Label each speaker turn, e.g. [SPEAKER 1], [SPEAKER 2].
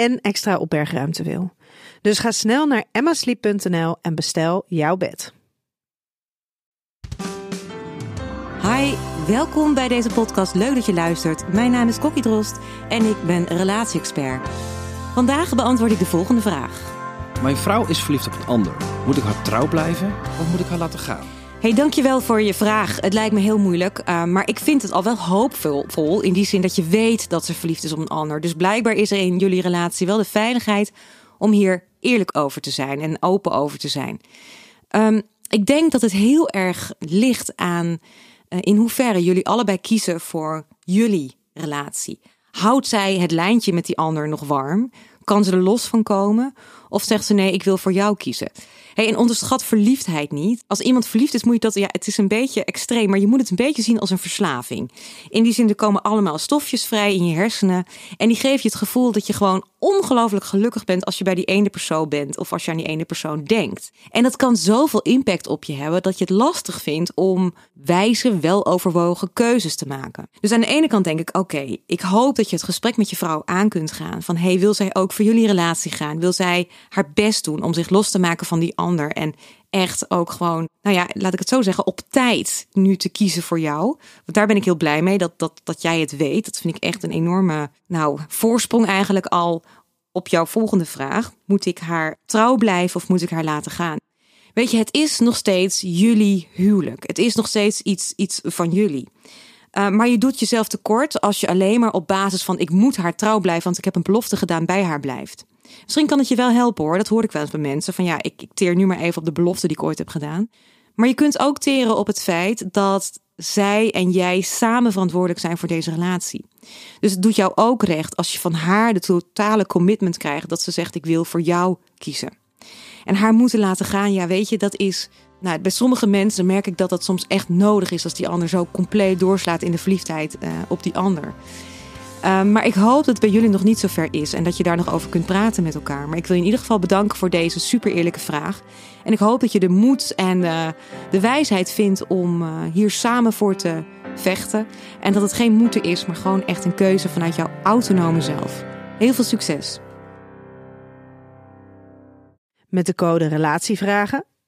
[SPEAKER 1] en extra opbergruimte wil. Dus ga snel naar emmasleep.nl en bestel jouw bed.
[SPEAKER 2] Hi, welkom bij deze podcast. Leuk dat je luistert. Mijn naam is Kokkie Drost en ik ben relatie-expert. Vandaag beantwoord ik de volgende vraag.
[SPEAKER 3] Mijn vrouw is verliefd op een ander. Moet ik haar trouw blijven of moet ik haar laten gaan?
[SPEAKER 2] Hey, dankjewel voor je vraag. Het lijkt me heel moeilijk, uh, maar ik vind het al wel hoopvol in die zin dat je weet dat ze verliefd is op een ander. Dus blijkbaar is er in jullie relatie wel de veiligheid om hier eerlijk over te zijn en open over te zijn. Um, ik denk dat het heel erg ligt aan uh, in hoeverre jullie allebei kiezen voor jullie relatie. Houdt zij het lijntje met die ander nog warm? Kan ze er los van komen? Of zegt ze nee, ik wil voor jou kiezen? Hey, en onderschat verliefdheid niet. Als iemand verliefd is, moet je dat, ja, het is een beetje extreem, maar je moet het een beetje zien als een verslaving. In die zin, er komen allemaal stofjes vrij in je hersenen. En die geven je het gevoel dat je gewoon ongelooflijk gelukkig bent als je bij die ene persoon bent of als je aan die ene persoon denkt. En dat kan zoveel impact op je hebben dat je het lastig vindt om wijze, weloverwogen keuzes te maken. Dus aan de ene kant denk ik, oké, ik hoop dat je het gesprek met je vrouw aan kunt gaan. Van hey, wil zij ook voor jullie relatie gaan? Wil zij haar best doen om zich los te maken van die ander? En echt ook gewoon, nou ja, laat ik het zo zeggen, op tijd nu te kiezen voor jou. Want daar ben ik heel blij mee dat, dat, dat jij het weet. Dat vind ik echt een enorme, nou, voorsprong eigenlijk al op jouw volgende vraag. Moet ik haar trouw blijven of moet ik haar laten gaan? Weet je, het is nog steeds jullie huwelijk. Het is nog steeds iets, iets van jullie. Uh, maar je doet jezelf tekort als je alleen maar op basis van ik moet haar trouw blijven, want ik heb een belofte gedaan bij haar blijft. Misschien kan het je wel helpen hoor. Dat hoor ik wel eens bij mensen. Van ja, ik, ik teer nu maar even op de belofte die ik ooit heb gedaan. Maar je kunt ook teren op het feit dat zij en jij samen verantwoordelijk zijn voor deze relatie. Dus het doet jou ook recht als je van haar de totale commitment krijgt dat ze zegt: Ik wil voor jou kiezen. En haar moeten laten gaan, ja, weet je, dat is. Nou, bij sommige mensen merk ik dat dat soms echt nodig is als die ander zo compleet doorslaat in de verliefdheid uh, op die ander. Um, maar ik hoop dat het bij jullie nog niet zo ver is en dat je daar nog over kunt praten met elkaar. Maar ik wil je in ieder geval bedanken voor deze super eerlijke vraag. En ik hoop dat je de moed en uh, de wijsheid vindt om uh, hier samen voor te vechten. En dat het geen moeten is, maar gewoon echt een keuze vanuit jouw autonome zelf. Heel veel succes!
[SPEAKER 1] Met de code RELATIEVRAGEN